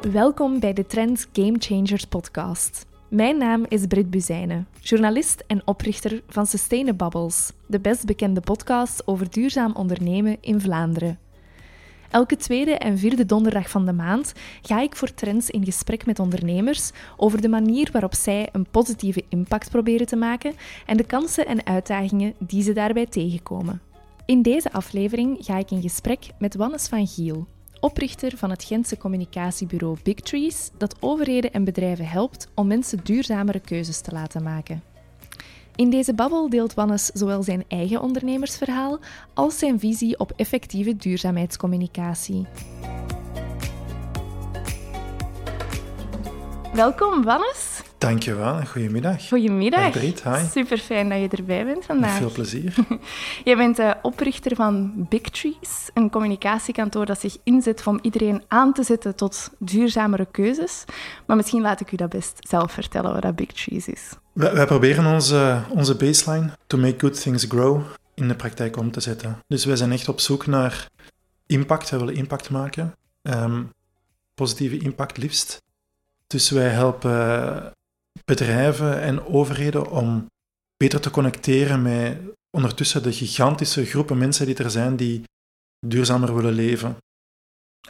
Welkom bij de Trends Game Changers podcast. Mijn naam is Brit Buzijnen, journalist en oprichter van Sustainabubbles, de best bekende podcast over duurzaam ondernemen in Vlaanderen. Elke tweede en vierde donderdag van de maand ga ik voor Trends in gesprek met ondernemers over de manier waarop zij een positieve impact proberen te maken en de kansen en uitdagingen die ze daarbij tegenkomen. In deze aflevering ga ik in gesprek met Wannes van Giel, oprichter van het Gentse communicatiebureau Big Trees, dat overheden en bedrijven helpt om mensen duurzamere keuzes te laten maken. In deze babbel deelt Wannes zowel zijn eigen ondernemersverhaal als zijn visie op effectieve duurzaamheidscommunicatie. Welkom, Wannes. Dankjewel goedemiddag. Goedemiddag. Brit, hi. Super fijn dat je erbij bent vandaag. Met veel plezier. Jij bent de oprichter van Big Trees, een communicatiekantoor dat zich inzet om iedereen aan te zetten tot duurzamere keuzes. Maar misschien laat ik u dat best zelf vertellen wat dat Big Trees is. Wij, wij proberen onze, onze baseline, to make good things grow, in de praktijk om te zetten. Dus wij zijn echt op zoek naar impact. We willen impact maken. Ehm, positieve impact liefst. Dus wij helpen bedrijven en overheden om beter te connecteren met ondertussen de gigantische groepen mensen die er zijn die duurzamer willen leven.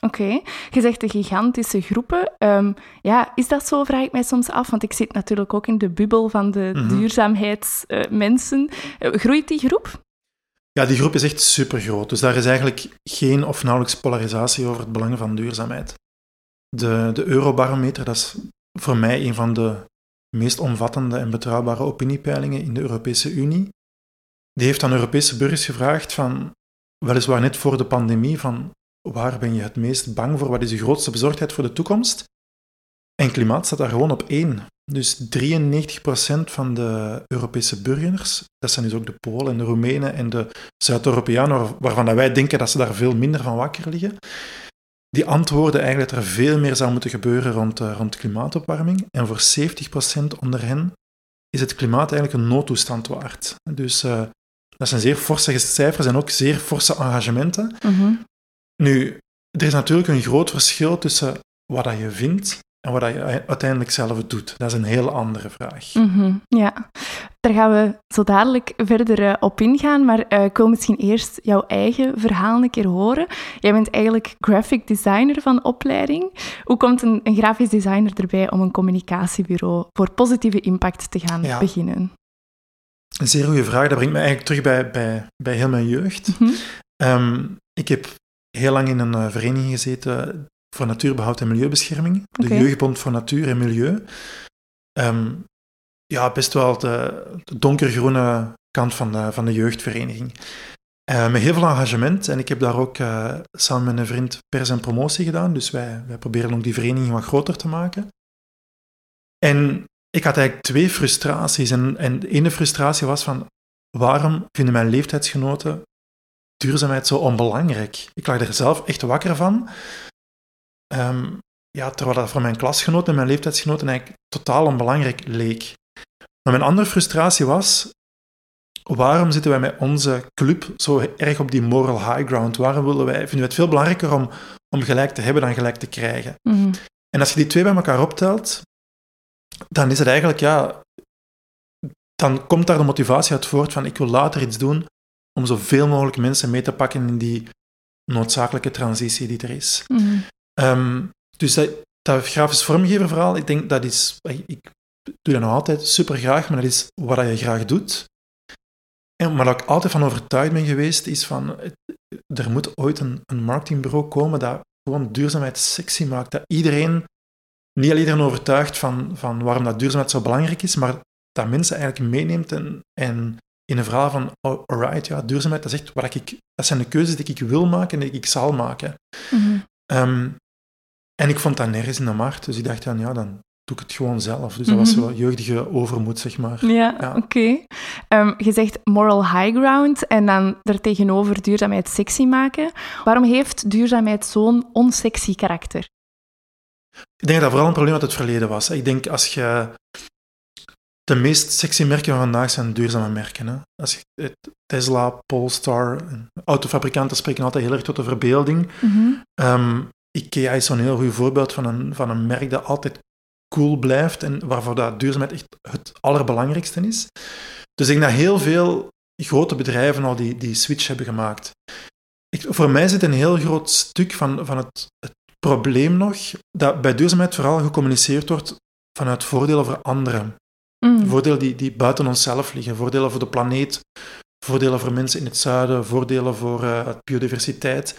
Oké, je zegt de gigantische groepen. Ehm, ja, is dat zo, vraag ik mij soms af, want ik zit natuurlijk ook in de bubbel van de Mhm. duurzaamheidsmensen. Uh, groeit die groep? Ja, die groep is echt super groot. Dus daar is eigenlijk geen of nauwelijks polarisatie over het belang van duurzaamheid. De, de Eurobarometer, dat is voor mij een van de meest omvattende en betrouwbare opiniepeilingen in de Europese Unie. Die heeft aan Europese burgers gevraagd van, weliswaar net voor de pandemie, van waar ben je het meest bang voor? Wat is de grootste bezorgdheid voor de toekomst? En klimaat staat daar gewoon op één. Dus 93% van de Europese burgers, dat zijn dus ook de Polen en de Roemenen en de Zuid-Europeanen, waarvan wij denken dat ze daar veel minder van wakker liggen, die antwoorden eigenlijk dat er veel meer zou moeten gebeuren rond, uh, rond klimaatopwarming. En voor 70% onder hen is het klimaat eigenlijk een noodtoestand waard. Dus uh, dat zijn zeer forse cijfers en ook zeer forse engagementen. Mm -hmm. Nu, er is natuurlijk een groot verschil tussen wat dat je vindt en wat je uiteindelijk zelf doet. Dat is een heel andere vraag. Mm -hmm. Ja, daar gaan we zo dadelijk verder uh, op ingaan, maar uh, ik wil misschien eerst jouw eigen verhaal een keer horen. Jij bent eigenlijk graphic designer van opleiding. Hoe komt een, een grafisch designer erbij om een communicatiebureau voor positieve impact te gaan ja. beginnen? Een zeer goede vraag. Dat brengt me eigenlijk terug bij, bij, bij heel mijn jeugd. Mm -hmm. um, ik heb heel lang in een uh, vereniging gezeten voor natuurbehoud en milieubescherming. Okay. De Jeugdbond voor Natuur en Milieu. Um, ja, best wel de, de, donkergroene kant van de, van de jeugdvereniging. Uh, met heel veel engagement. En ik heb daar ook uh, samen met een vriend pers en promotie gedaan. Dus wij, wij proberen ook die vereniging wat groter te maken. En ik had eigenlijk twee frustraties. En, en de ene frustratie was van... Waarom vinden mijn leeftijdsgenoten duurzaamheid zo onbelangrijk? Ik lag er zelf echt wakker van. Um, ja, terwijl dat voor mijn klasgenoten en mijn leeftijdsgenoten eigenlijk totaal onbelangrijk leek. Maar mijn andere frustratie was, waarom zitten wij met onze club zo erg op die moral high ground? Waarom willen wij, vinden we het veel belangrijker om, om gelijk te hebben dan gelijk te krijgen? Mm -hmm. En als je die twee bij elkaar optelt, dan is het eigenlijk, ja, dan komt daar de motivatie uit voort van ik wil later iets doen om zoveel mogelijk mensen mee te pakken in die noodzakelijke transitie die er is. Mm -hmm. Um, dus dat, dat grafisch vormgever verhaal, ik denk dat is, ik doe dat nog altijd super graag, maar dat is wat je graag doet. En waar ik altijd van overtuigd ben geweest, is van, er moet ooit een, een marketingbureau komen dat gewoon duurzaamheid sexy maakt. Dat iedereen, niet al iedereen overtuigt van, van waarom dat duurzaamheid zo belangrijk is, maar dat mensen eigenlijk meeneemt en, en in een verhaal van, oh, alright, ja, duurzaamheid, dat is echt wat ik, dat zijn de keuzes die ik wil maken en die ik zal maken. Mm -hmm. um, en ik vond dat nergens in de markt, dus ik dacht dan, ja, dan doe ik het gewoon zelf. Dus dat was zo jeugdige overmoed, zeg maar. Ja, ja. oké. Okay. Um, je zegt moral high ground en dan er tegenover duurzaamheid sexy maken. Waarom heeft duurzaamheid zo'n onsexy karakter? Ik denk dat dat vooral een probleem uit het verleden was. Ik denk als je... De meest sexy merken van vandaag zijn duurzame merken. Hè? Als je, Tesla, Polestar, autofabrikanten spreken altijd heel erg tot de verbeelding. Mm -hmm. um, IKEA is zo'n heel goed voorbeeld van een, van een merk dat altijd cool blijft en waarvoor dat duurzaamheid echt het allerbelangrijkste is. Dus ik denk dat heel veel grote bedrijven al die, die switch hebben gemaakt. Ik, voor mij zit een heel groot stuk van, van het, het probleem nog dat bij duurzaamheid vooral gecommuniceerd wordt vanuit voordelen voor anderen. Mm. Voordelen die, die buiten onszelf liggen. Voordelen voor de planeet, voordelen voor mensen in het zuiden, voordelen voor uh, biodiversiteit.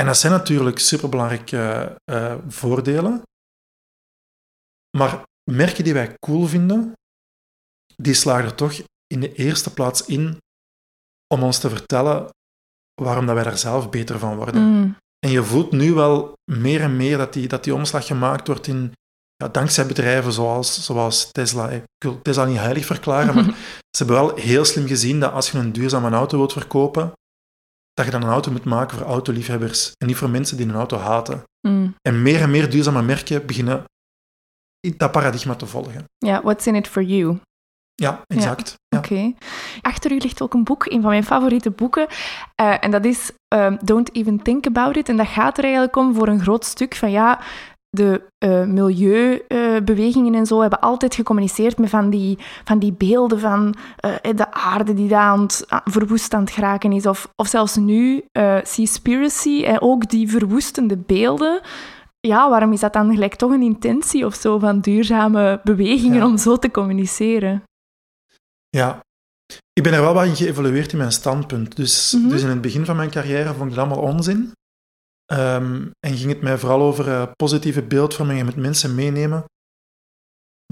En dat zijn natuurlijk superbelangrijke uh, voordelen. Maar merken die wij cool vinden, die slagen er toch in de eerste plaats in om ons te vertellen waarom dat wij daar zelf beter van worden. Mm. En je voelt nu wel meer en meer dat die, dat die omslag gemaakt wordt in, ja, dankzij bedrijven zoals, zoals Tesla. Ik wil Tesla niet heilig verklaren, maar ze hebben wel heel slim gezien dat als je een duurzame auto wilt verkopen, dat je dan een auto moet maken voor autoliefhebbers en niet voor mensen die een auto haten. Mm. En meer en meer duurzame merken beginnen dat paradigma te volgen. Ja, what's in it for you? Ja, exact. Ja. Oké. Achter u ligt ook een boek, een van mijn favoriete boeken. Uh, en dat is um, Don't Even Think About It. En dat gaat er eigenlijk om voor een groot stuk van ja, de uh, milieubewegingen uh, en zo hebben altijd gecommuniceerd met van die, van die beelden van uh, de aarde die daar aan het, verwoest aan het geraken is. Of, of zelfs nu Seaspiracy, en ook die verwoestende beelden. Ja, waarom is dat dan gelijk toch een intentie of zo van duurzame bewegingen Ja. om zo te communiceren? Ja. Ik ben er wel wat in geëvolueerd in mijn standpunt. Dus, Mhm. dus in het begin van mijn carrière vond ik het allemaal onzin. Ehm, en ging het mij vooral over eh, positieve beeldvorming en met mensen meenemen.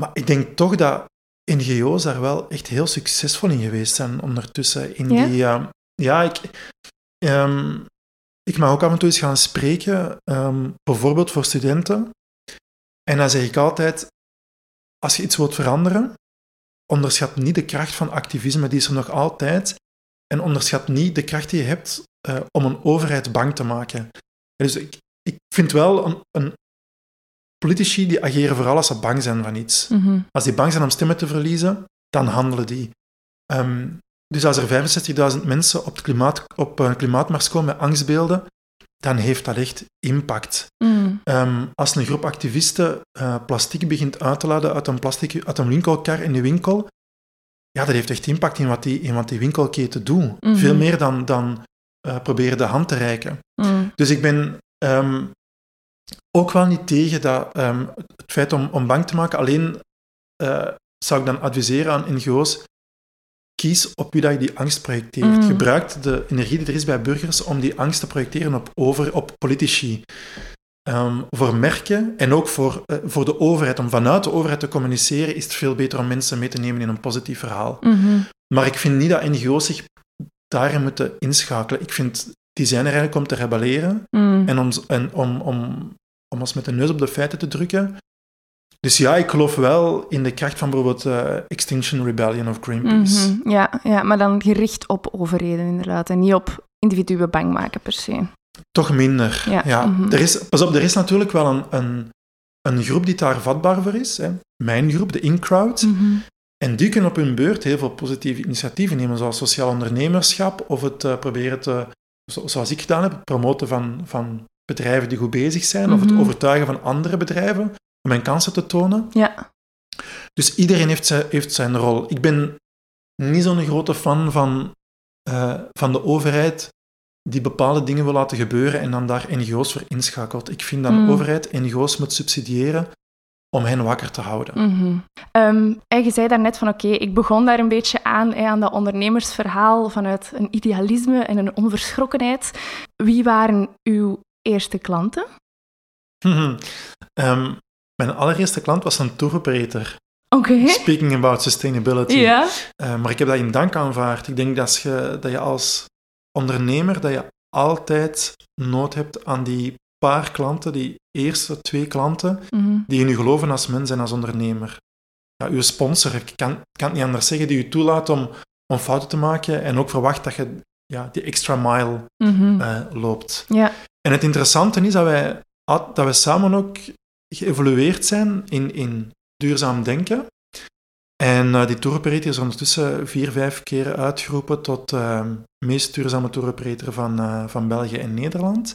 Maar ik denk toch dat NGO's daar wel echt heel succesvol in geweest zijn ondertussen. In Ja? die, eh, ja, ik, ehm, ik mag ook af en toe eens gaan spreken, ehm, bijvoorbeeld voor studenten. En dan zeg ik altijd, als je iets wilt veranderen, onderschat niet de kracht van activisme, die is er nog altijd. En onderschat niet de kracht die je hebt eh, om een overheid bang te maken. Dus ik, ik vind wel een, een politici die ageren vooral als ze bang zijn van iets. Mhm. Als die bang zijn om stemmen te verliezen, dan handelen die. Ehm, dus als er 65.000 mensen op, het klimaat, op een klimaatmars komen met angstbeelden, dan heeft dat echt impact. Mm. Ehm, als een groep activisten eh, plastic begint uit te laden uit een, plastic, uit een winkelkar in de winkel, ja, dat heeft echt impact in wat die, in wat die winkelketen doet. Mhm. Veel meer dan, dan eh, proberen de hand te reiken. Mm. Dus ik ben ehm, ook wel niet tegen dat, ehm, het feit om, om bang te maken. Alleen eh, zou ik dan adviseren aan NGO's, kies op wie dat je die angst projecteert. Mm. Gebruik de energie die er is bij burgers om die angst te projecteren op, over, op politici. Ehm, voor merken en ook voor, eh, voor de overheid. Om vanuit de overheid te communiceren is het veel beter om mensen mee te nemen in een positief verhaal. Mhm. Maar ik vind niet dat NGO's zich daarin moeten inschakelen. Ik vind, die zijn er eigenlijk om te rebelleren Mm. en, om, en om, om, om ons met de neus op de feiten te drukken. Dus ja, ik geloof wel in de kracht van bijvoorbeeld eh, Extinction Rebellion of Greenpeace. Mhm. ja, ja, maar dan gericht op overheden inderdaad en niet op individuen bang maken per se. Toch minder. Ja, Ja. mhm. er is, pas op, er is natuurlijk wel een, een, een groep die daar vatbaar voor is. Hè. Mijn groep, de in-crowd. Mhm. En die kunnen op hun beurt heel veel positieve initiatieven nemen, zoals sociaal ondernemerschap of het eh, proberen te, zo- zoals ik gedaan heb, het promoten van, van bedrijven die goed bezig zijn, of het Mhm. overtuigen van andere bedrijven om hun kansen te tonen. Ja. Dus iedereen heeft zijn, heeft zijn rol. Ik ben niet zo'n grote fan van, eh, van de overheid die bepaalde dingen wil laten gebeuren en dan daar NGO's voor inschakelt. Ik vind dat Mm. de overheid NGO's moet subsidiëren om hen wakker te houden. Mhm. Ehm, en je zei daarnet van oké, ik begon daar een beetje aan, hè, aan dat ondernemersverhaal vanuit een idealisme en een onverschrokkenheid. Wie waren uw eerste klanten? Ehm, mijn allereerste klant was een tour operator. Oké. Speaking about sustainability. Ja. Eh, maar ik heb dat in dank aanvaard. Ik denk dat je, dat je als ondernemer dat je altijd nood hebt aan die paar klanten, die eerste twee klanten, Mhm. die in je geloven als mens en als ondernemer. Ja, uw sponsor, ik kan, kan het niet anders zeggen, die je toelaat om, om fouten te maken en ook verwacht dat je ja, die extra mile Mhm. eh, loopt. Ja. En het interessante is dat wij, dat wij samen ook geëvolueerd zijn in, in duurzaam denken. En eh, die tour operator is ondertussen vier, vijf keer uitgeroepen tot eh meest duurzame tour operator van, van België en Nederland.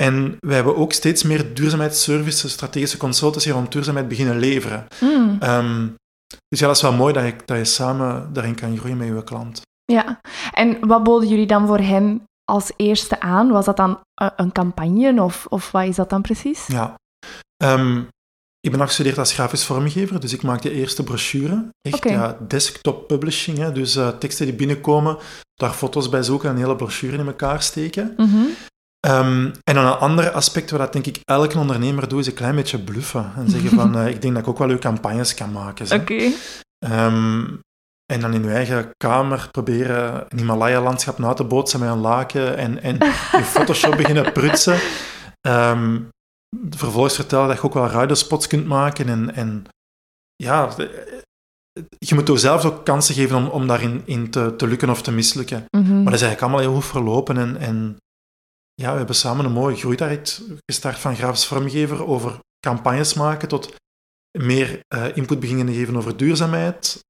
En wij hebben ook steeds meer duurzaamheidsservices, strategische consultancy rond duurzaamheid beginnen leveren. Mm. Ehm, dus ja, dat is wel mooi dat je, dat je samen daarin kan groeien met je klant. Ja, en wat boden jullie dan voor hen als eerste aan? Was dat dan eh, een campagne of, of wat is dat dan precies? Ja. Ehm, ik ben afgestudeerd als grafisch vormgever, dus ik maak de eerste brochure. Echt ja, desktop publishing, hè, dus eh, teksten die binnenkomen, daar foto's bij zoeken en een hele brochure in elkaar steken. Mhm. Ehm, en dan een ander aspect, wat dat denk ik elke ondernemer doet, is een klein beetje bluffen. En zeggen van, eh, ik denk dat ik ook wel leuke campagnes kan maken. Oké. Ehm, en dan in je eigen kamer proberen een Himalaya-landschap na te bootsen met een laken en, en je Photoshop beginnen prutsen. Ehm, vervolgens vertellen dat je ook wel riderspots kunt maken. En, en ja, je moet toch zelf ook kansen geven om, om daarin in te, te lukken of te mislukken. Mhm. Maar dat is eigenlijk allemaal heel goed verlopen. En, en ja, we hebben samen een mooie groeitarget gestart van grafisch vormgever over campagnes maken tot meer eh, input beginnen geven over duurzaamheid.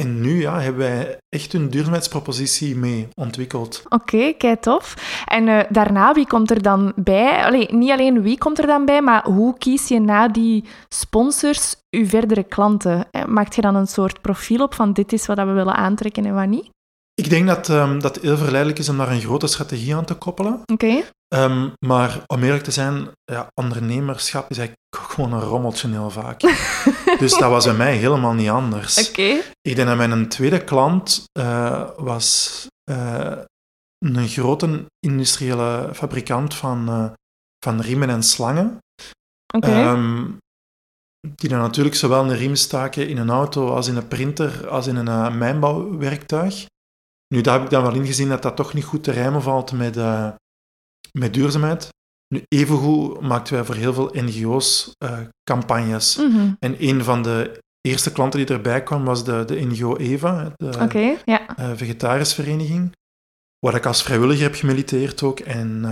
En nu ja, hebben wij echt een duurzaamheidspropositie mee ontwikkeld. Oké, kei tof. En eh, daarna, wie komt er dan bij? Allee, niet alleen wie komt er dan bij, maar hoe kies je na die sponsors je verdere klanten? Eh, Maakt je dan een soort profiel op van dit is wat we willen aantrekken en wat niet? Ik denk dat ehm, dat heel verleidelijk is om daar een grote strategie aan te koppelen. Oké. Ehm, maar om eerlijk te zijn, ja, ondernemerschap is eigenlijk gewoon een rommeltje heel vaak. dus dat was bij mij helemaal niet anders. Oké. Ik denk dat mijn tweede klant eh, was eh, een grote industriële fabrikant van, eh, van riemen en slangen. Oké. Ehm, die dan natuurlijk zowel een riem staken in een auto als in een printer als in een mijnbouwwerktuig. Nu, daar heb ik dan wel ingezien dat dat toch niet goed te rijmen valt met, eh, met duurzaamheid. Nu, evengoed maakten wij voor heel veel NGO's eh, campagnes. Mhm. En een van de eerste klanten die erbij kwam was de, de NGO EVA, de ja. eh, vegetarisvereniging, waar ik als vrijwilliger heb gemiliteerd ook. En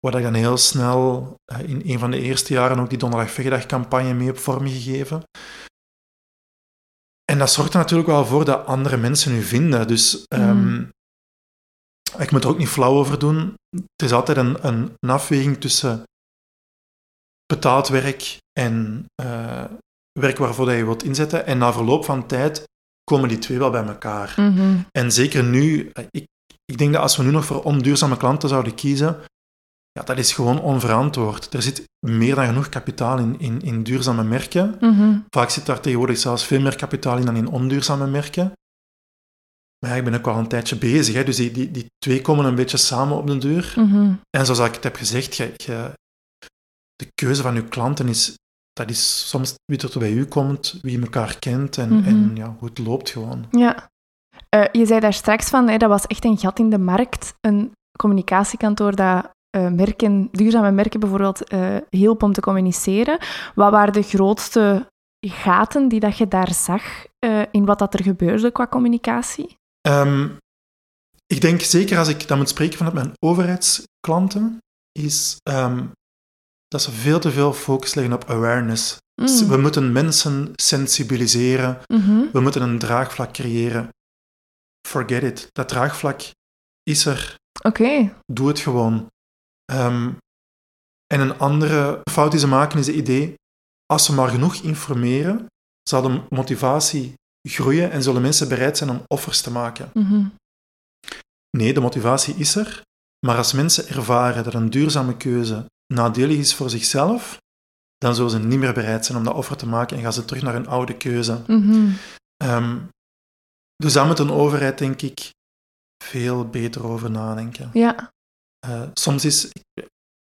waar ik dan heel snel in een van de eerste jaren ook die Donderdag Vegedag campagne mee heb vormgegeven. En dat zorgt er natuurlijk wel voor dat andere mensen u vinden. Dus ehm, ik moet er ook niet flauw over doen. Er is altijd een, een, een afweging tussen betaald werk en eh, werk waarvoor dat je wilt inzetten. En na verloop van tijd komen die twee wel bij elkaar. Mhm. En zeker nu, eh, ik, ik denk dat als we nu nog voor onduurzame klanten zouden kiezen, ja, dat is gewoon onverantwoord. Er zit meer dan genoeg kapitaal in, in, in duurzame merken. Mhm. Vaak zit daar tegenwoordig zelfs veel meer kapitaal in dan in onduurzame merken. Maar ja, ik ben ook al een tijdje bezig, hè, dus die, die, die twee komen een beetje samen op de deur. Mhm. En zoals ik het heb gezegd, je, je- de keuze van je klanten is, dat is soms wie er bij u komt, wie elkaar kent en, Mhm. en ja, hoe het loopt gewoon. Ja. Eh, je zei daar straks van, hè, dat was echt een gat in de markt. Een communicatiekantoor dat eh, merken, duurzame merken bijvoorbeeld eh hielp om te communiceren. Wat waren de grootste gaten die dat je daar zag eh, in wat dat er gebeurde qua communicatie? Ehm, ik denk zeker als ik dat moet spreken vanuit mijn overheidsklanten, is ehm, dat ze veel te veel focus leggen op awareness. Mm. We moeten mensen sensibiliseren, Mhm. we moeten een draagvlak creëren. Forget it. Dat draagvlak is er. Oké. Doe het gewoon. Ehm, en een andere fout die ze maken is het idee, als ze maar genoeg informeren, zal de motivatie groeien en zullen mensen bereid zijn om offers te maken. Mhm. Nee, de motivatie is er. Maar als mensen ervaren dat een duurzame keuze nadelig is voor zichzelf, dan zullen ze niet meer bereid zijn om dat offer te maken en gaan ze terug naar hun oude keuze. Mhm. Ehm, dus daar moet een overheid, denk ik, veel beter over nadenken. Ja. Eh, soms, is,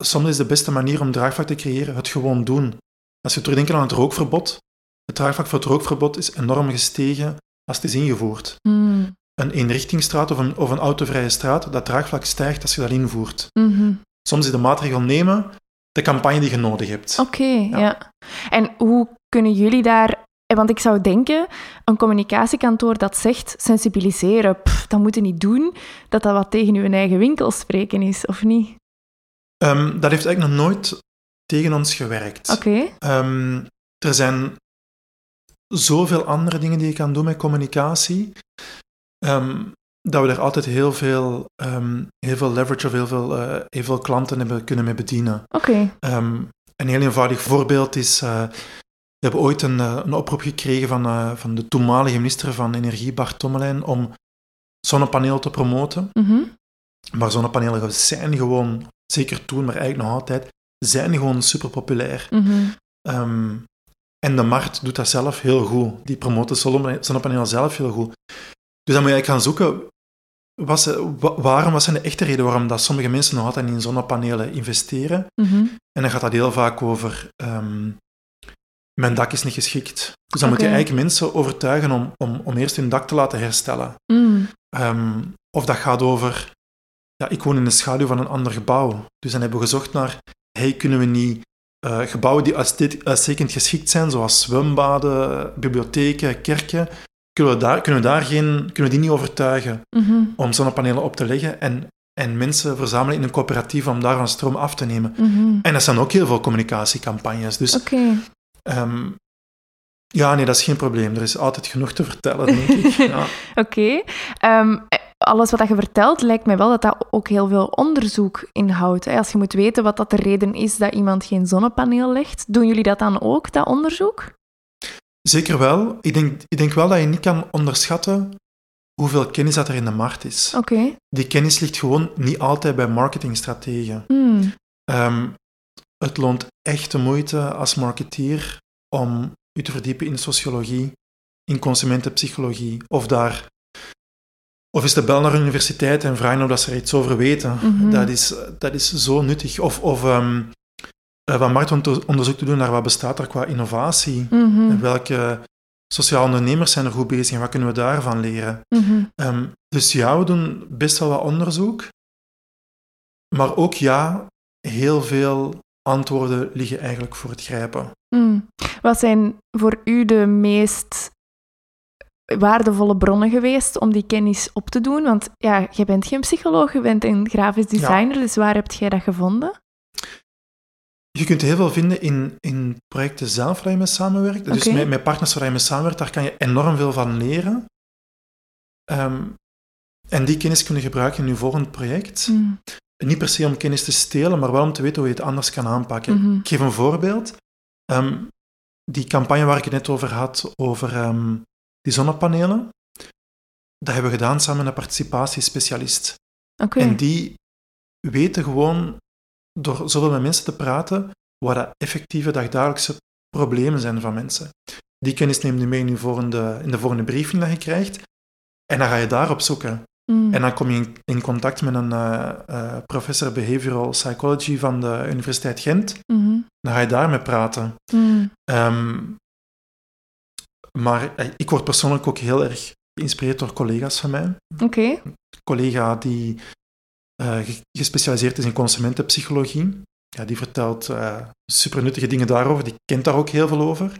soms is de beste manier om draagvlak te creëren het gewoon doen. Als je terugdenkt aan het rookverbod, het draagvlak voor het rookverbod is enorm gestegen als het is ingevoerd. Mm. Een eenrichtingsstraat of een, of een autovrije straat, dat draagvlak stijgt als je dat invoert. Mhm. Soms is de maatregel nemen de campagne die je nodig hebt. Oké, ja. En hoe kunnen jullie daar... eh, Want ik zou denken, een communicatiekantoor dat zegt sensibiliseren, pff, dat moet je niet doen, dat dat wat tegen uw eigen winkel spreken is, of niet? Ehm, dat heeft eigenlijk nog nooit tegen ons gewerkt. Oké. Ehm, er zijn zoveel andere dingen die je kan doen met communicatie. Ehm, dat we er altijd heel veel, heel veel leverage of heel veel, eh, heel veel klanten hebben kunnen mee bedienen. Oké. Een heel eenvoudig voorbeeld is, uh, we hebben ooit een, eh, een oproep gekregen van, van de toenmalige minister van Energie, Bart Tommelijn, om zonnepanelen te promoten. Mhm. Maar zonnepanelen zijn gewoon, zeker toen, maar eigenlijk nog altijd, zijn gewoon super populair. Mhm. Ehm, en de markt doet dat zelf heel goed. Die promoot de zonnepanelen zelf heel goed. Dus dan moet je eigenlijk gaan zoeken, was, waarom, wat zijn de echte reden waarom dat sommige mensen nog altijd in zonnepanelen investeren? Mhm. En dan gaat dat heel vaak over, ehm, mijn dak is niet geschikt. Dus dan moet je eigenlijk mensen overtuigen om, om, om eerst hun dak te laten herstellen. Mm. Ehm, of dat gaat over, ja, ik woon in de schaduw van een ander gebouw. Dus dan hebben we gezocht naar, hey, kunnen we niet eh, gebouwen die uitstek- uitstekend geschikt zijn, zoals zwembaden, bibliotheken, kerken, kunnen we daar, kunnen we daar geen, kunnen we die niet overtuigen Mhm. om zonnepanelen op te leggen en, en mensen verzamelen in een coöperatief om daarvan stroom af te nemen. Mhm. En dat zijn ook heel veel communicatiecampagnes. Dus Oké. Ehm, ja, nee, dat is geen probleem. Er is altijd genoeg te vertellen, denk ik. Ja. Oké. Ehm, alles wat je vertelt, lijkt mij wel dat dat ook heel veel onderzoek inhoudt. Als je moet weten wat dat de reden is dat iemand geen zonnepaneel legt, doen jullie dat dan ook, dat onderzoek? Zeker wel. Ik denk, ik denk wel dat je niet kan onderschatten hoeveel kennis dat er in de markt is. Oké. Die kennis ligt gewoon niet altijd bij marketingstrategen. Hmm. Ehm, het loont echt de moeite als marketeer om je te verdiepen in sociologie, in consumentenpsychologie, of daar... Of is de bel naar de universiteit en vragen of dat ze er iets over weten. Mhm. dat, is, dat is zo nuttig. Of, of eh, wat marktonderzoek te doen naar wat bestaat er qua innovatie. Mhm. En welke sociale ondernemers zijn er goed bezig en wat kunnen we daarvan leren? Mhm. Ehm, dus ja, we doen best wel wat onderzoek. Maar ook ja, heel veel antwoorden liggen eigenlijk voor het grijpen. Hmm. Wat zijn voor u de meest waardevolle bronnen geweest om die kennis op te doen? Want ja, je bent geen psycholoog, je bent een grafisch designer, dus waar heb jij dat gevonden? Je kunt heel veel vinden in, in projecten zelf waar je mee samenwerkt. Dus met, met partners waar je mee samenwerkt, daar kan je enorm veel van leren. Ehm, en die kennis kun je gebruiken in je volgend project. Hmm. Niet per se om kennis te stelen, maar wel om te weten hoe je het anders kan aanpakken. Mhm. Ik geef een voorbeeld. Ehm, die campagne waar ik het net over had, over ehm, die zonnepanelen, dat hebben we gedaan samen met een participatiespecialist. Oké. En die weten gewoon, door zoveel met mensen te praten, wat de effectieve dagdagelijkse problemen zijn van mensen. Die kennis neem je mee in, je volgende, in de volgende briefing dat je krijgt. En dan ga je daarop zoeken. Hmm. En dan kom je in, in contact met een eh, eh, professor behavioral psychology van de Universiteit Gent. Mhm. Dan ga je daarmee praten. Hmm. Ehm, maar eh, ik word persoonlijk ook heel erg geïnspireerd door collega's van mij. Oké. Een collega die ge- gespecialiseerd is in consumentenpsychologie. Ja, die vertelt super nuttige dingen daarover. Die kent daar ook heel veel over.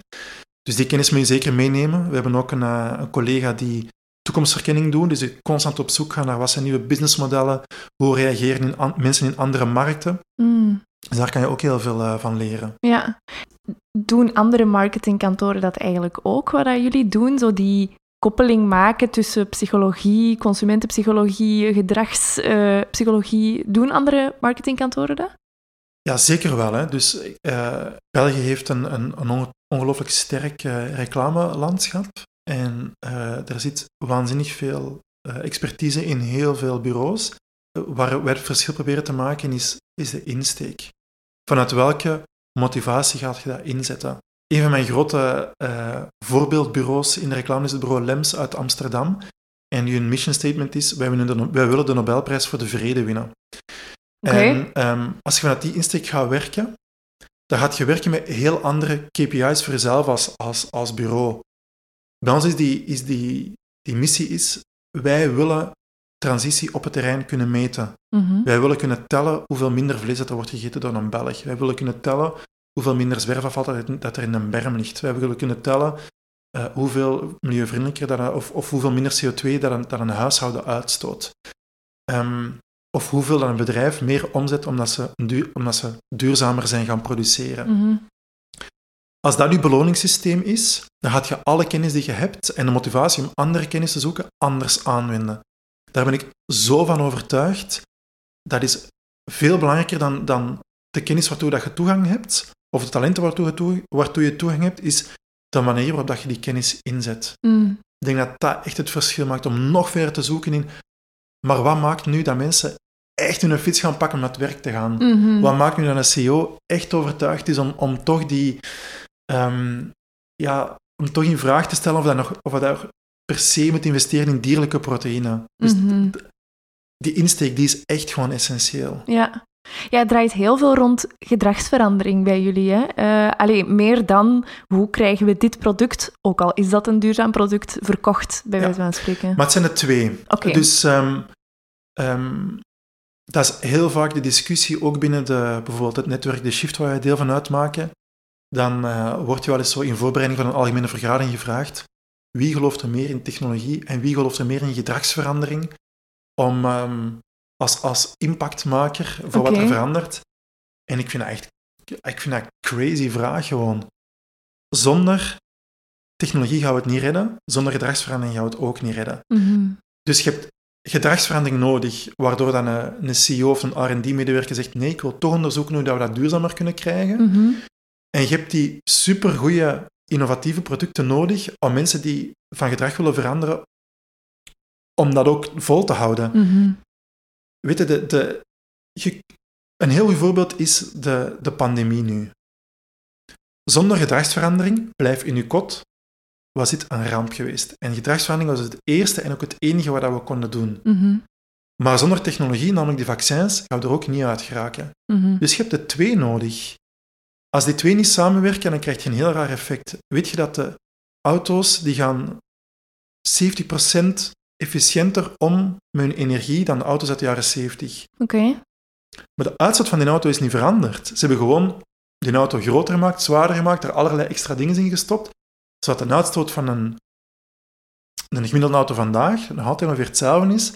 Dus die kennis moet je zeker meenemen. We hebben ook een, een collega die toekomstverkenning doet. Dus constant op zoek gaat naar wat zijn nieuwe businessmodellen. Hoe reageren in an- mensen in andere markten. Hmm. Dus daar kan je ook heel veel eh, van leren. Ja. Doen andere marketingkantoren dat eigenlijk ook, wat dat jullie doen? Zo die koppeling maken tussen psychologie, consumentenpsychologie, gedragspsychologie. doen andere marketingkantoren dat? Ja, zeker wel. Hè. Dus eh, België heeft een, een, een onge- ongelooflijk sterk eh, reclamelandschap. En eh, er zit waanzinnig veel eh, expertise in heel veel bureaus. Eh, Waar wij het verschil proberen te maken is, is de insteek. Vanuit welke motivatie gaat je dat inzetten? Een van mijn grote voorbeeldbureaus in de reclame is het bureau Lems uit Amsterdam. En hun mission statement is, wij willen de, No- wij willen de Nobelprijs voor de vrede winnen. En ehm, als je vanuit die insteek gaat werken, dan gaat je werken met heel andere KPI's voor jezelf als, als, als bureau. Bij ons is die, is die, die missie is, wij willen transitie op het terrein kunnen meten. Mhm. Wij willen kunnen tellen hoeveel minder vlees dat er wordt gegeten door een Belg. Wij willen kunnen tellen hoeveel minder zwerfafval dat er- in een berm ligt. Wij willen kunnen tellen eh, hoeveel milieuvriendelijker dat, of, of hoeveel minder CO2 dat een, dat een huishouden uitstoot. Ehm, of hoeveel dat een bedrijf meer omzet omdat ze, omdat ze duurzamer zijn gaan produceren. Mhm. Als dat je beloningssysteem is, dan gaat je alle kennis die je hebt en de motivatie om andere kennis te zoeken anders aanwenden. Daar ben ik zo van overtuigd. Dat is veel belangrijker dan, dan de kennis waartoe dat je toegang hebt, of de talenten waartoe je, toe, waartoe je toegang hebt, is de manier waarop dat je die kennis inzet. Mm. Ik denk dat dat echt het verschil maakt om nog verder te zoeken in. Maar wat maakt nu dat mensen echt hun fiets gaan pakken om naar het werk te gaan? Mhm. Wat maakt nu dat een CEO echt overtuigd is om, om toch die. Ehm, ja, om toch in vraag te stellen of dat nog of dat nog per se moet investeren in dierlijke proteïne. Dus Mhm. die insteek die is echt gewoon essentieel. Ja. ja, het draait heel veel rond gedragsverandering bij jullie. Hè? Eh, allee, meer dan hoe krijgen we dit product, ook al is dat een duurzaam product, verkocht, bij Ja. wijze van spreken. Maar het zijn er twee. Dus ehm, ehm, dat is heel vaak de discussie, ook binnen de, bijvoorbeeld het netwerk De Shift, waar wij deel van uitmaken. Dan eh word je wel eens zo in voorbereiding van een algemene vergadering gevraagd. Wie gelooft er meer in technologie en wie gelooft er meer in gedragsverandering om, ehm, als, als impactmaker voor wat er verandert? En ik vind dat echt ik vind dat een crazy vraag gewoon. Zonder technologie gaan we het niet redden, zonder gedragsverandering gaan we het ook niet redden. Mhm. Dus je hebt gedragsverandering nodig, waardoor dan een, een CEO of een R&D-medewerker zegt nee, ik wil toch onderzoeken hoe dat we dat duurzamer kunnen krijgen. Mhm. En je hebt die supergoeie innovatieve producten nodig om mensen die van gedrag willen veranderen, om dat ook vol te houden. Mhm. Weet je, de, de, je- een heel goed voorbeeld is de, de pandemie nu. Zonder gedragsverandering, blijf in je kot, was dit een ramp geweest. En gedragsverandering was het eerste en ook het enige wat we konden doen. Mhm. Maar zonder technologie, namelijk die vaccins, gaan we er ook niet uit geraken. Mhm. Dus je hebt de twee nodig. Als die twee niet samenwerken, dan krijg je een heel raar effect. Weet je dat de auto's die gaan 70% efficiënter om met hun energie dan de auto's uit de jaren 70. Oké. Maar de uitstoot van die auto is niet veranderd. Ze hebben gewoon die auto groter gemaakt, zwaarder gemaakt, er allerlei extra dingen in gestopt, zodat de uitstoot van een, een gemiddelde auto vandaag nog altijd ongeveer hetzelfde is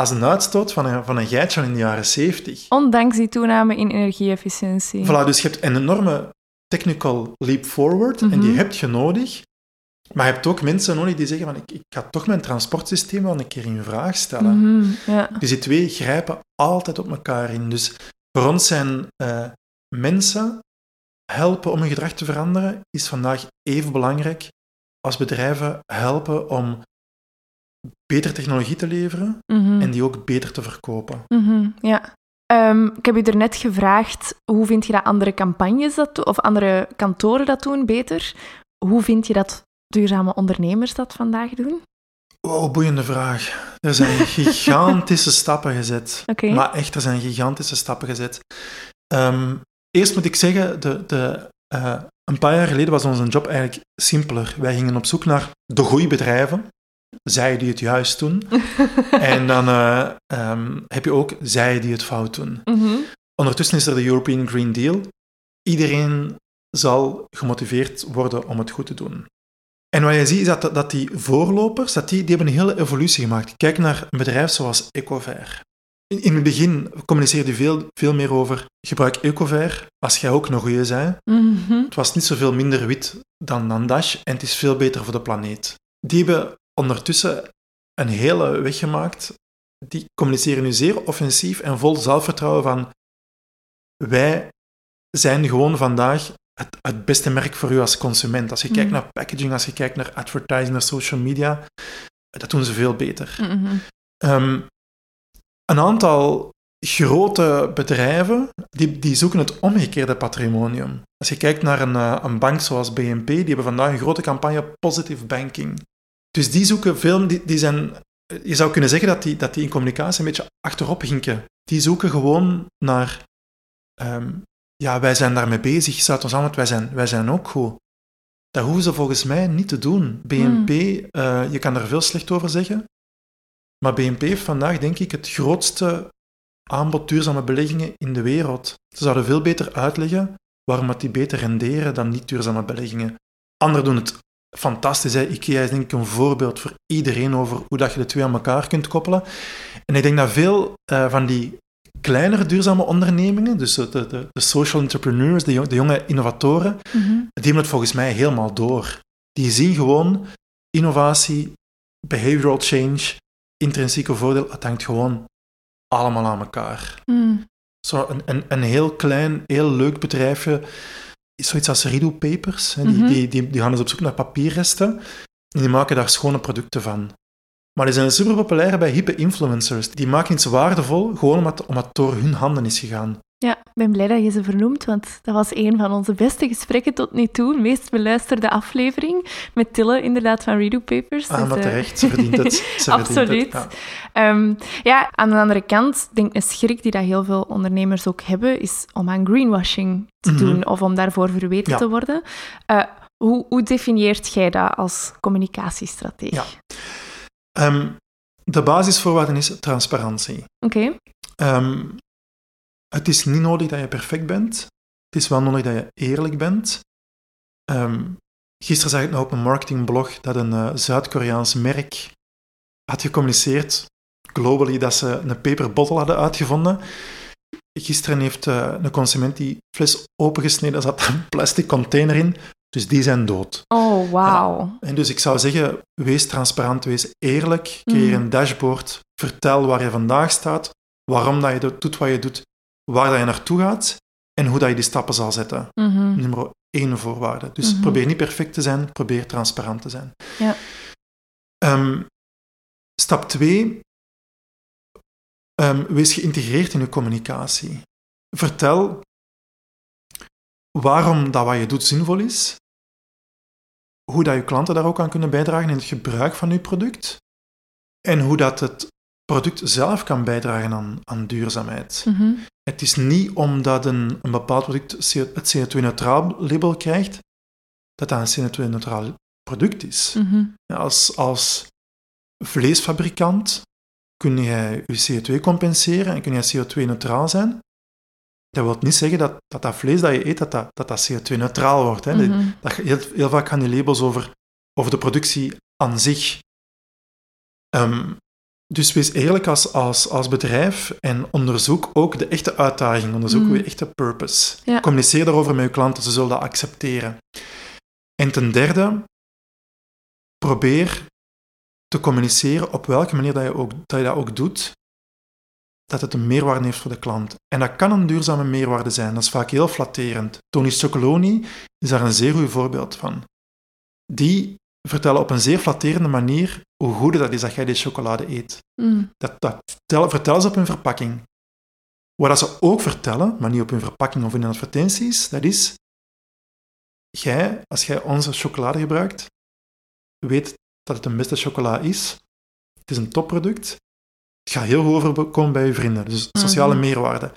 als een uitstoot van een, van een geitje in de jaren 70. Ondanks die toename in energie-efficiëntie. Voilà, dus je hebt een enorme technical leap forward en die Mhm. heb je nodig. Maar je hebt ook mensen nodig die zeggen van ik, ik ga toch mijn transportsysteem wel een keer in vraag stellen. Mhm. Ja. Dus die twee grijpen altijd op elkaar in. Dus voor ons zijn eh, mensen helpen om hun gedrag te veranderen, is vandaag even belangrijk als bedrijven helpen om beter technologie te leveren Mhm. En die ook beter te verkopen. Mhm, ja. Ehm, ik heb u net gevraagd, hoe vind je dat andere campagnes dat doen, of andere kantoren dat doen beter? Hoe vind je dat duurzame ondernemers dat vandaag doen? Wow, boeiende vraag. Er zijn gigantische stappen gezet. Maar echt, er zijn gigantische stappen gezet. Ehm, eerst moet ik zeggen, de, de, eh, een paar jaar geleden was onze job eigenlijk simpeler. Wij gingen op zoek naar de goede bedrijven, zij die het juist doen. en dan eh, ehm, heb je ook zij die het fout doen. Mhm. Ondertussen is er de European Green Deal. Iedereen zal gemotiveerd worden om het goed te doen. En wat je ziet is dat, dat die voorlopers, dat die, die hebben een hele evolutie gemaakt. Kijk naar een bedrijf zoals Ecover. In, in het begin communiceerde je veel, veel meer over gebruik Ecover als jij ook nog goeie zei. Mhm. Het was niet zoveel minder wit dan, dan Dash en het is veel beter voor de planeet. Die hebben ondertussen een hele weg gemaakt. Die communiceren nu zeer offensief en vol zelfvertrouwen van wij zijn gewoon vandaag het, het beste merk voor u als consument. Als je kijkt Mhm. naar packaging, als je kijkt naar advertising, naar social media, dat doen ze veel beter. Mhm. Ehm, een aantal grote bedrijven die, die zoeken het omgekeerde patrimonium. Als je kijkt naar een, eh, een bank zoals BNP, die hebben vandaag een grote campagne positive banking. Dus die zoeken veel, die, die zijn, je zou kunnen zeggen dat die, dat die in communicatie een beetje achterop hinken. Die zoeken gewoon naar, ehm, ja, wij zijn daarmee bezig, sluit ons aan, want wij zijn, wij zijn ook goed. Dat hoeven ze volgens mij niet te doen. BNP, eh, je kan er veel slecht over zeggen, maar BNP heeft vandaag, denk ik, het grootste aanbod duurzame beleggingen in de wereld. Ze zouden veel beter uitleggen waarom dat die beter renderen dan niet duurzame beleggingen. Anderen doen het fantastisch. Hè? IKEA is denk ik een voorbeeld voor iedereen over hoe dat je de twee aan elkaar kunt koppelen. En ik denk dat veel eh, van die kleinere duurzame ondernemingen, dus de, de, de social entrepreneurs, de, jong- de jonge innovatoren, Mhm. die hebben het volgens mij helemaal door. Die zien gewoon innovatie, behavioral change, intrinsieke voordeel, het hangt gewoon allemaal aan elkaar. Mm. Zo een, een, een heel klein, heel leuk bedrijfje, zoiets als Rido Papers, hè, die, Mhm. die, die, die gaan dus op zoek naar papierresten en die maken daar schone producten van. Maar die zijn super populair bij hippe influencers. Die maken iets waardevol, gewoon omdat, omdat het door hun handen is gegaan. Ja, ik ben blij dat je ze vernoemt, want dat was een van onze beste gesprekken tot nu toe. Meest beluisterde aflevering met Tille, inderdaad, van Redo Papers. Ah, Dus, maar eh, terecht, ze verdient het. Ze verdient het, Absoluut. ja. Ehm, ja, aan de andere kant, denk ik een schrik die dat heel veel ondernemers ook hebben, is om aan greenwashing te Mhm. doen of om daarvoor verweten Ja. te worden. Eh, hoe, hoe definieert jij dat als communicatiestrategie? Ja. Ehm, de basisvoorwaarde is transparantie. Oké. Ehm, het is niet nodig dat je perfect bent. Het is wel nodig dat je eerlijk bent. Ehm, gisteren zag ik nou op een marketingblog dat een eh, Zuid-Koreaans merk had gecommuniceerd globally dat ze een paper bottle hadden uitgevonden. Gisteren heeft eh, een consument die fles opengesneden, er zat een plastic container in, dus die zijn dood. Oh, wauw. En dus ik zou zeggen, wees transparant, wees eerlijk, creëer Mhm. een dashboard, vertel waar je vandaag staat, waarom dat je doet wat je doet, waar dat je naartoe gaat en hoe dat je die stappen zal zetten. Mhm. Nummer één voorwaarde. Dus Mhm. probeer niet perfect te zijn, probeer transparant te zijn. Ja. Ehm, stap twee, ehm, wees geïntegreerd in je communicatie. Vertel waarom dat wat je doet zinvol is, hoe dat je klanten daar ook aan kunnen bijdragen in het gebruik van je product en hoe dat het product zelf kan bijdragen aan, aan duurzaamheid. Mhm. Het is niet omdat een, een bepaald product het CO2-neutraal label krijgt, dat dat een CO2-neutraal product is. Mhm. Als, als vleesfabrikant kun je je CO2 compenseren en kun je CO2-neutraal zijn. Dat wil niet zeggen dat, dat dat vlees dat je eet, dat dat, dat, dat CO2-neutraal wordt. Hè. Mhm. Dat, heel, heel vaak gaan die labels over, over de productie aan zich. Ehm, dus wees eerlijk als, als, als bedrijf en onderzoek ook de echte uitdaging, onderzoek Mm. je echte purpose. Ja. Communiceer daarover met je klanten, ze zullen dat accepteren. En ten derde, probeer te communiceren op welke manier dat je, ook, dat je dat ook doet, dat het een meerwaarde heeft voor de klant. En dat kan een duurzame meerwaarde zijn, dat is vaak heel flatterend. Tony Chocoloni is daar een zeer goed voorbeeld van. Die vertellen op een zeer flatterende manier hoe goed dat is dat jij die chocolade eet. Mm. Dat, dat vertellen, vertellen ze op hun verpakking. Wat ze ook vertellen, maar niet op hun verpakking of in advertenties, dat is, jij, als jij onze chocolade gebruikt, weet dat het een beste chocola is. Het is een topproduct. Het gaat heel goed overkomen bij je vrienden. Dus sociale Mhm. meerwaarde.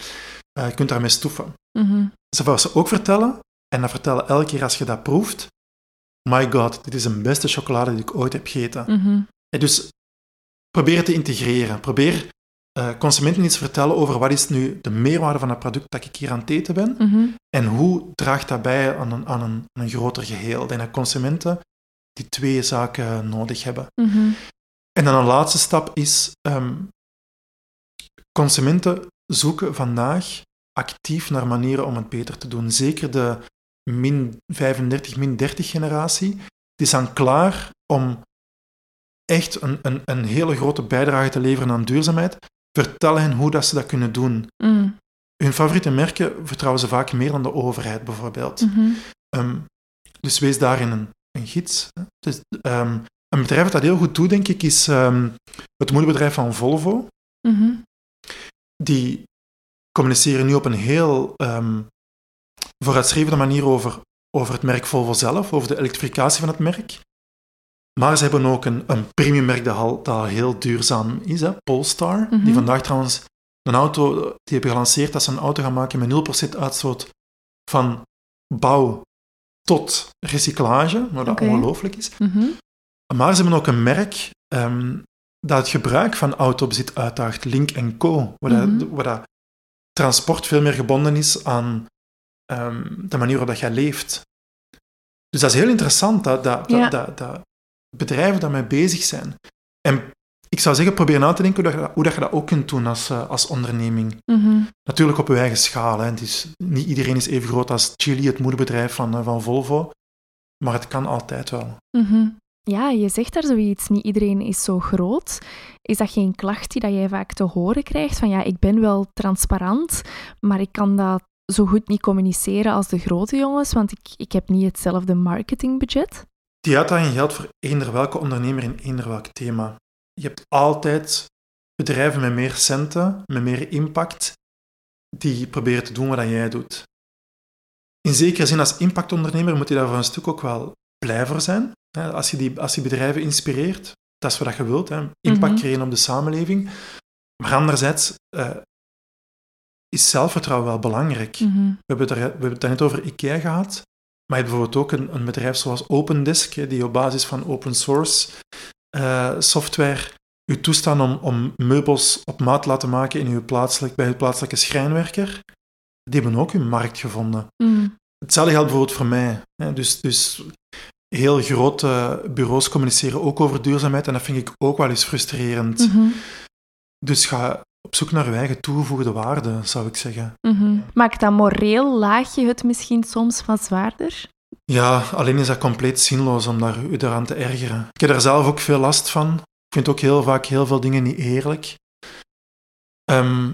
Eh, je kunt daarmee stoeven. Mhm. Ze wat ze ook vertellen, en dat vertellen elke keer als je dat proeft, my god, dit is de beste chocolade die ik ooit heb gegeten. Mhm. Dus probeer het te integreren. Probeer eh, consumenten iets te vertellen over wat is nu de meerwaarde van het product dat ik hier aan het eten ben Mhm. en hoe draagt dat bij aan een, aan een, aan een groter geheel. Denk dat consumenten die twee zaken nodig hebben. Mhm. En dan een laatste stap is, ehm, consumenten zoeken vandaag actief naar manieren om het beter te doen. Zeker de min 35, min 30 generatie, die zijn klaar om echt een, een, een hele grote bijdrage te leveren aan duurzaamheid. Vertel hen hoe dat ze dat kunnen doen. Mm. Hun favoriete merken vertrouwen ze vaak meer dan de overheid, bijvoorbeeld. Mhm. Ehm, dus wees daarin een, een gids. Dus, ehm, een bedrijf dat dat heel goed doet, denk ik, is ehm, het moederbedrijf van Volvo. Mhm. Die communiceren nu op een heel vooruitstrevende manier over, over het merk Volvo zelf, over de elektrificatie van het merk. Maar ze hebben ook een, een premiummerk dat al, dat heel duurzaam is, hè, Polestar. Mhm. Die vandaag trouwens een auto, die hebben gelanceerd dat ze een auto gaan maken met 0% uitstoot van bouw tot recyclage, wat dat Oké. ongelooflijk is. Mhm. Maar ze hebben ook een merk ehm, dat het gebruik van autobezit uitdaagt, Link Co. Waar, dat- Mhm. waar dat transport veel meer gebonden is aan ehm, de manier waarop dat jij leeft. Dus dat is heel interessant dat, dat, Ja. dat, dat, dat bedrijven daarmee bezig zijn. En ik zou zeggen, probeer na te denken hoe, dat, je dat- hoe dat je dat ook kunt doen als, eh, als onderneming. Mhm. Natuurlijk op je eigen schaal. Hè. Niet iedereen is even groot als Chili, het moederbedrijf van, eh, van Volvo. Maar het kan altijd wel. Mhm. ja, je zegt daar zoiets, niet iedereen is zo groot. Is dat geen klacht die dat jij vaak te horen krijgt? Van ja, ik ben wel transparant, maar ik kan dat zo goed niet communiceren als de grote jongens, want ik, ik heb niet hetzelfde marketingbudget. Die uitdaging geldt voor eender welke ondernemer in eender welk thema. Je hebt altijd bedrijven met meer centen, met meer impact, die proberen te doen wat jij doet. In zekere zin, als impactondernemer moet je daar voor een stuk ook wel blij voor zijn. Als je die, als je bedrijven inspireert, dat is wat je wilt. Hè. Impact mhm. creëren op de samenleving. Maar anderzijds uh, is zelfvertrouwen wel belangrijk. Mhm. we, hebben het we hebben het net over IKEA gehad. Maar je hebt bijvoorbeeld ook een, een bedrijf zoals OpenDisk, die op basis van open source uh, software u toestaan om, om meubels op maat te laten maken in uw plaatselijk, bij uw plaatselijke schrijnwerker. Die hebben ook hun markt gevonden. Mm. Hetzelfde geldt bijvoorbeeld voor mij. Hè. Dus, dus heel grote bureaus communiceren ook over duurzaamheid en dat vind ik ook wel eens frustrerend. Mhm. Dus ga op zoek naar uw eigen toegevoegde waarde, zou ik zeggen. Mm Maakt dat moreel laagje het misschien soms wat zwaarder? Ja, alleen is dat compleet zinloos om daar, u eraan te ergeren. Ik heb er zelf ook veel last van. Ik vind ook heel vaak heel veel dingen niet eerlijk. Ehm,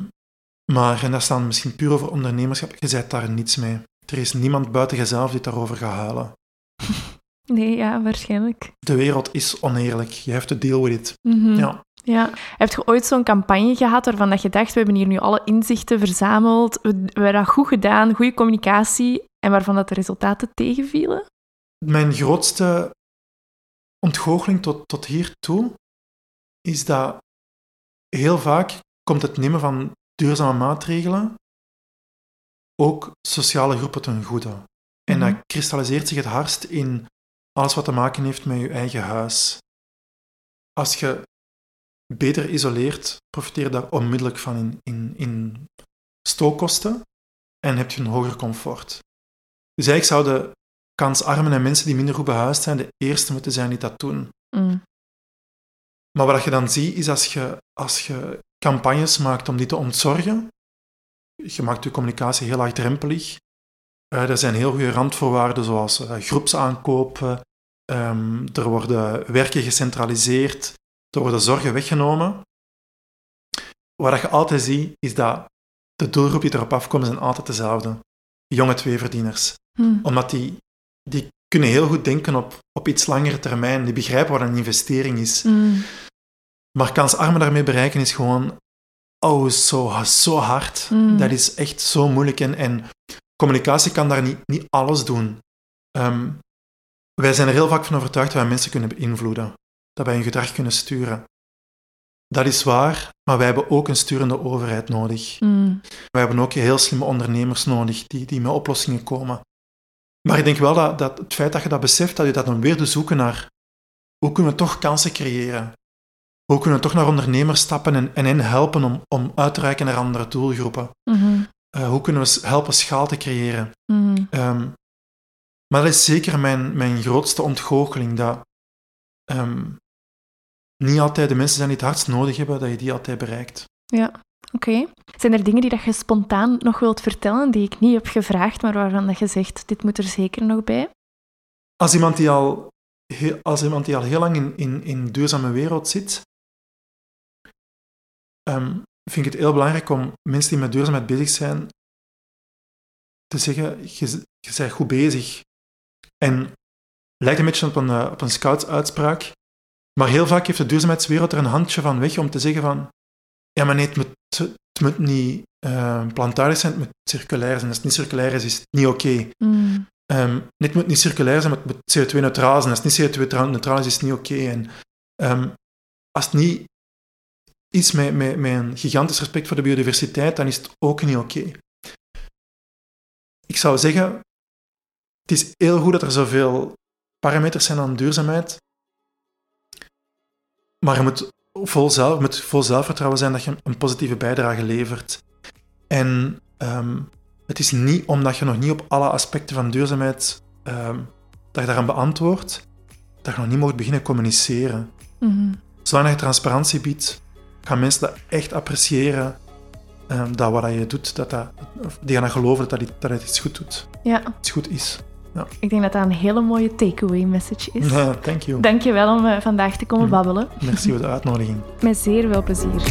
maar, en dat staan misschien puur over ondernemerschap, je zet daar niets mee. Er is niemand buiten jezelf die daarover gaat huilen. Nee, ja, waarschijnlijk. De wereld is oneerlijk. Je hebt to deal with it. Mhm. Ja. Ja. Heb je ooit zo'n campagne gehad waarvan dat je dacht, we hebben hier nu alle inzichten verzameld, we, we hebben dat goed gedaan, goede communicatie, en waarvan dat de resultaten tegenvielen? Mijn grootste ontgoocheling tot, tot hiertoe is dat heel vaak komt het nemen van duurzame maatregelen ook sociale groepen ten goede. En dat mhm. kristalliseert zich het hardst in alles wat te maken heeft met je eigen huis. Als je beter isoleert, profiteer daar onmiddellijk van in, in, in stookkosten en heb je een hoger comfort. Dus eigenlijk zouden kansarmen en mensen die minder goed behuisd zijn de eerste moeten zijn die dat doen. Mm. Maar wat je dan ziet, is als je, als je campagnes maakt om die te ontzorgen, je maakt je communicatie heel laagdrempelig. Uh, er zijn heel goede randvoorwaarden, zoals uh, groepsaankopen, um, er worden werken gecentraliseerd, er worden zorgen weggenomen. Wat je altijd ziet, is dat de doelgroep die erop afkomt, zijn altijd dezelfde. Jonge tweeverdieners. Hmm. Omdat die, die kunnen heel goed denken op, op iets langere termijn. Die begrijpen wat een investering is. Hmm. Maar kansarmen daarmee bereiken is gewoon oh, zo, zo hard. Hmm. Dat is echt zo moeilijk. En, en communicatie kan daar niet, niet alles doen. Um, wij zijn er heel vaak van overtuigd dat wij mensen kunnen beïnvloeden. Dat wij hun gedrag kunnen sturen. Dat is waar, maar wij hebben ook een sturende overheid nodig. Mm. Wij hebben ook heel slimme ondernemers nodig die, die met oplossingen komen. Maar ik denk wel dat, dat het feit dat je dat beseft, dat je dat dan weer te zoeken naar hoe kunnen we toch kansen creëren? Hoe kunnen we toch naar ondernemers stappen en, en hen helpen om, om uit te reiken naar andere doelgroepen? Mm hoe kunnen we helpen schaal te creëren? Mm maar dat is zeker mijn, mijn grootste ontgoocheling, dat um, niet altijd de mensen zijn die het hardst nodig hebben, dat je die altijd bereikt. Ja, oké. Zijn er dingen die dat je spontaan nog wilt vertellen, die ik niet heb gevraagd, maar waarvan dat je zegt, dit moet er zeker nog bij? Als iemand die al heel, als iemand die al heel lang in, in, in duurzame wereld zit, um, vind ik het heel belangrijk om mensen die met duurzaamheid bezig zijn, te zeggen, je, je bent goed bezig. En lijkt een beetje op een, uh, op een scouts-uitspraak. Maar heel vaak heeft de duurzaamheidswereld er een handje van weg om te zeggen van ja, maar nee, het moet, het moet niet uh, plantaardig zijn, het moet circulair zijn. Als het niet circulair is, is het niet oké. Okay. Mm. Um, het moet niet circulair zijn, maar het moet CO2-neutraal zijn. Als het niet CO2-neutraal is, is het niet oké. Okay. En um, als het niet is met, met, met een gigantisch respect voor de biodiversiteit, dan is het ook niet oké. Okay. Ik zou zeggen, het is heel goed dat er zoveel parameters zijn aan duurzaamheid. Maar je moet vol, zelf, moet vol zelfvertrouwen zijn dat je een positieve bijdrage levert. En um, het is niet omdat je nog niet op alle aspecten van duurzaamheid um, dat je daaraan beantwoordt, dat je nog niet mag beginnen communiceren. Mm Zolang je transparantie biedt, gaan mensen dat echt appreciëren. Um, dat wat je doet, dat dat, die gaan geloven dat, dat, dat het iets goed doet. Ja. Iets goed is. Ja. Ik denk dat dat een hele mooie takeaway message is. Ja, thank you. Dankjewel om eh, vandaag te komen Mhm. babbelen. Merci voor de uitnodiging. Met zeer veel plezier.